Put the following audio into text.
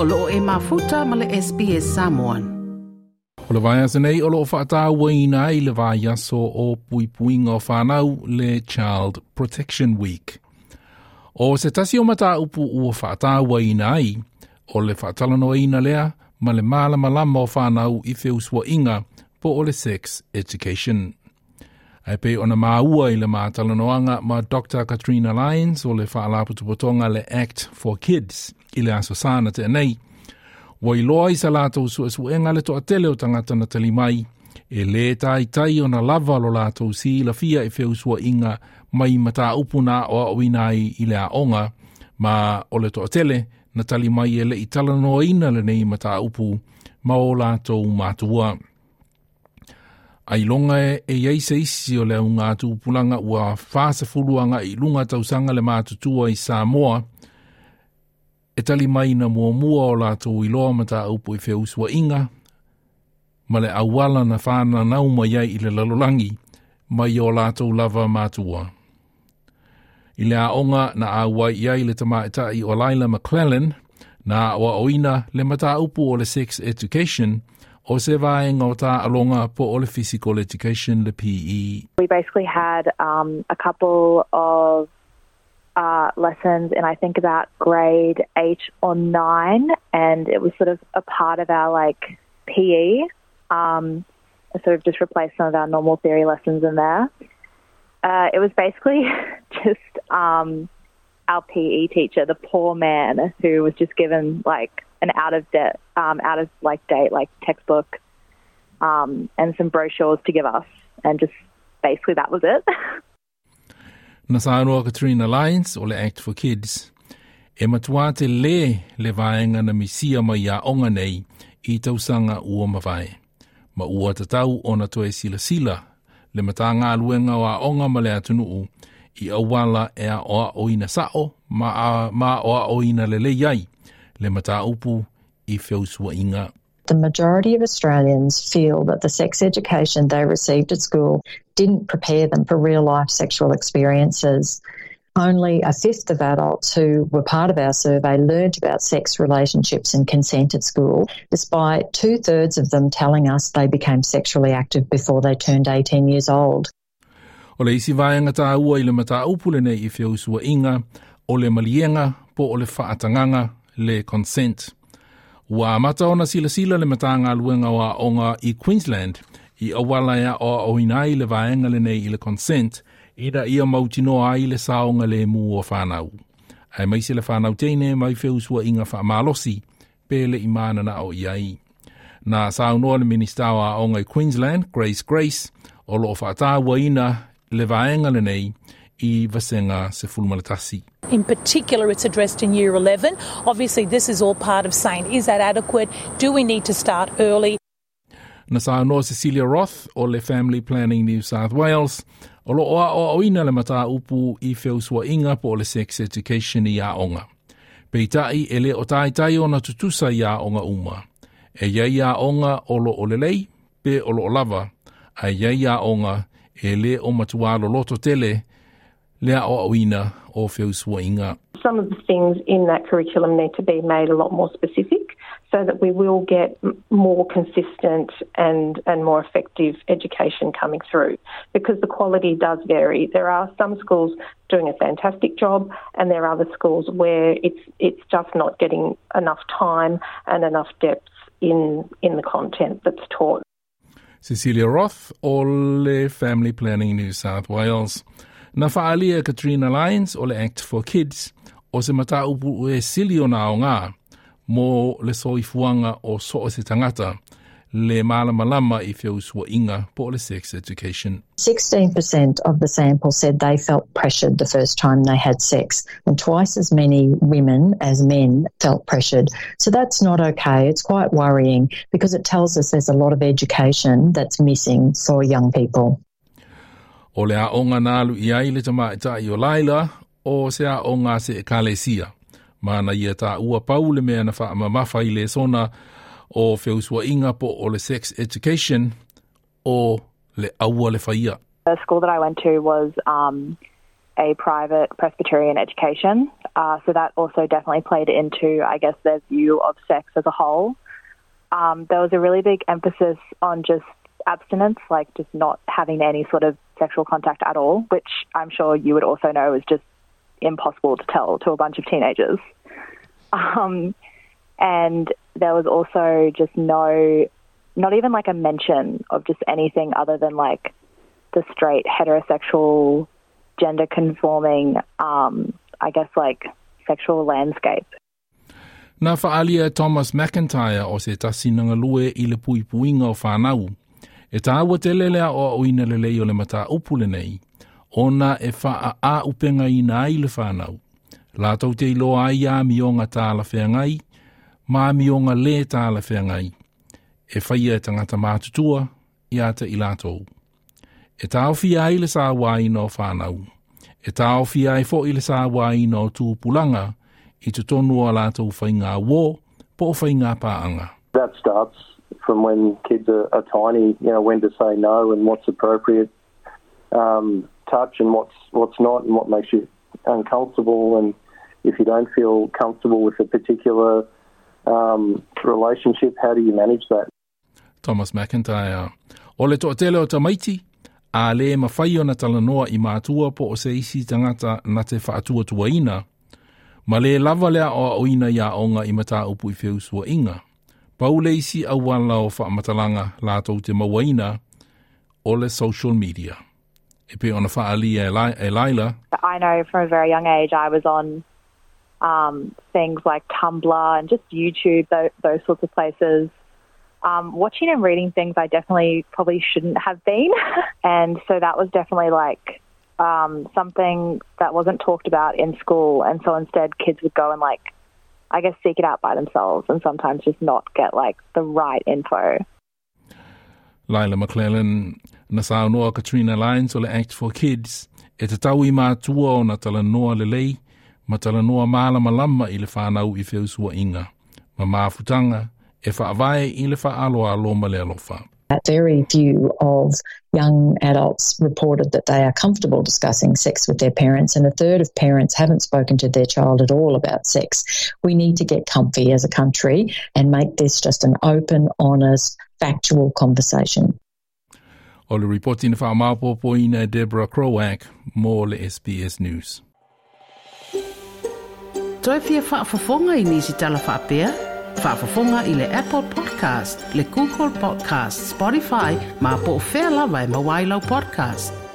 o loo e mafuta ma le SBS Samoan. O le vai asa nei o loo whaata waina i le vai aso o pui puinga o whanau le Child Protection Week. O se tasi o mata upu ua whaata waina ai, o le whaatalano ina lea, ma le malama lama o whanau i whiusua inga po o le sex education. Ai pe ona maua i le mātalanoanga ma Dr. Katrina Lyons o le whaalaputupotonga le Act for Kids i le aso te nei. Wa i loa i sa lātou su esu enga le toa tele o tangata na talimai. e le tai tai ona lava lo lātou si la fia e wheu sua inga mai mata upuna o a i le aonga ma o le toa tele na talimai e le i talano ina le nei mata upu ma o lātou mātua. Ai longa e e iei se isi o lea unga tūpulanga ua whāsa fuluanga i lunga tausanga le mātutua i Samoa, e tali mai na mua mua o lātou i loa mata upu i whiusua inga, ma le awala na whāna nauma iei i le lalolangi, mai o lātou lava mātua. I le aonga na awa iei le tamaita i o Laila McClellan, na awa oina le mata upu o le sex education, o se tā alonga po o le physical education, le PE. We basically had um, a couple of uh, lessons in I think about grade eight or nine, and it was sort of a part of our like PE. Um, sort of just replaced some of our normal theory lessons in there. Uh, it was basically just um, our PE teacher, the poor man, who was just given like an out of debt, um, out of like date like textbook, um, and some brochures to give us, and just basically that was it. Na Katrina Alliance o le Act for Kids. E matua te le le vaenga na misia mai a onga nei i tausanga ua mawai. Ma ua tatau o na toe sila sila le mata ngā luenga o a onga ma le atunuu i awala e a oa oina sao ma, a, ma oa oina le le iai le i. The majority of Australians feel that the sex education they received at school didn't prepare them for real life sexual experiences. Only a fifth of adults who were part of our survey learned about sex relationships and consent at school, despite two thirds of them telling us they became sexually active before they turned 18 years old. O le isi vaenga tā ua i le mata upule nei i whiusua inga, o le malienga po o le whaatanganga le consent. Ua mata ona sila sila le matanga luenga wa onga i Queensland i awala ya o oinai le vaenga le nei i le consent ida ia mautino ai le saonga le mu o whanau. Ai mai se le whanau teine mai feusua inga whamalosi pele i mana na o iai. Na saunoa le ministawa onga i Queensland, Grace Grace, o lo whaatawa ina le vaenga le nei i vasenga se fulmalatasi. In particular, it's addressed in Year 11. Obviously, this is all part of saying, is that adequate? Do we need to start early? Na sa no Cecilia Roth o le Family Planning New South Wales, o lo oa o oina le mata upu i whiusua inga po le sex education i a onga. Peitai e le o tai tai o na tutusa i a onga uma. E iei a onga o lo o le lei, pe o lo o lava, a iei a onga e le o matua lo loto tele, Some of the things in that curriculum need to be made a lot more specific so that we will get more consistent and, and more effective education coming through because the quality does vary. There are some schools doing a fantastic job and there are other schools where it's, it's just not getting enough time and enough depth in, in the content that's taught. Cecilia Roth o le Family Planning New South Wales. Na whaalia Katrina Lyons o le Act for Kids o se mata upu e sili o na o mō le soifuanga o so o se tangata le malama lama i whiusua inga po le sex education. 16% of the sample said they felt pressured the first time they had sex, and twice as many women as men felt pressured. So that's not okay. It's quite worrying because it tells us there's a lot of education that's missing for young people. O le aonga nālu i ai le laila o se se ia pau le mea na i le sona o po o le sex education o le aua le. The school that I went to was um, a private Presbyterian education. Uh, so that also definitely played into, I guess, their view of sex as a whole. Um, there was a really big emphasis on just abstinence, like just not having any sort of sexual contact at all, which I'm sure you would also know is just impossible to tell to a bunch of teenagers. Um, and there was also just no, not even like a mention of just anything other than like the straight heterosexual, gender conforming, um, I guess like sexual landscape. Na whaalia Thomas McIntyre o se tasinanga lue i le o whanau. E tā ua te lelea o oina lelei o le mata upule nei. Ona e wha a upenga i nā i le whanau. La te iloa ai a mionga tāla whengai, mā mionga le tāla whengai. E whaia e tangata mātutua i ata i lātou. E tāo fi ai le sā wai no whanau. E tāo fi ai fo i le sā wai no tūpulanga, i te tonu a lātou whainga wō po whainga pāanga. That starts from when kids are, are tiny, you know, when to say no and what's appropriate um, touch and what's what's not and what makes you uncomfortable and if you don't feel comfortable with a particular um, relationship, how do you manage that? Thomas McIntyre. O le toʻatele o tamaiti, a le mawhai o na talanoa i mātua po o se isi tangata na te whaatua tuaina, ma le lava lea o oina ia onga i mata upu i whiusua inga. Paule isi au wala o whaamatalanga lātou te mawaina o le social media. E pe ona whaali e, e Laila. I know from a very young age I was on um, things like Tumblr and just YouTube, those, those sorts of places. Um, watching and reading things I definitely probably shouldn't have been. and so that was definitely like um, something that wasn't talked about in school. And so instead, kids would go and like I guess, seek it out by themselves and sometimes just not get like the right info. Lila McClellan, na saunoa Katrina Lyons o le Act for Kids, e te tau i mātua o na tala noa le lei, ma tala noa māla malama i le whānau i whiusua inga, ma māfutanga e whaavae i le whaaloa alo ma le alofa. Very few of young adults reported that they are comfortable discussing sex with their parents, and a third of parents haven't spoken to their child at all about sex. We need to get comfy as a country and make this just an open, honest, factual conversation. O le reporting wha maupopoina uh, Deborah Crowack, mō le SBS News. Toi fia whaafafonga i nisi tala whaapea? Whaafafonga i le Apple Podcast, le Google Podcast, Spotify, ma po o whea lawa e mawailau podcast.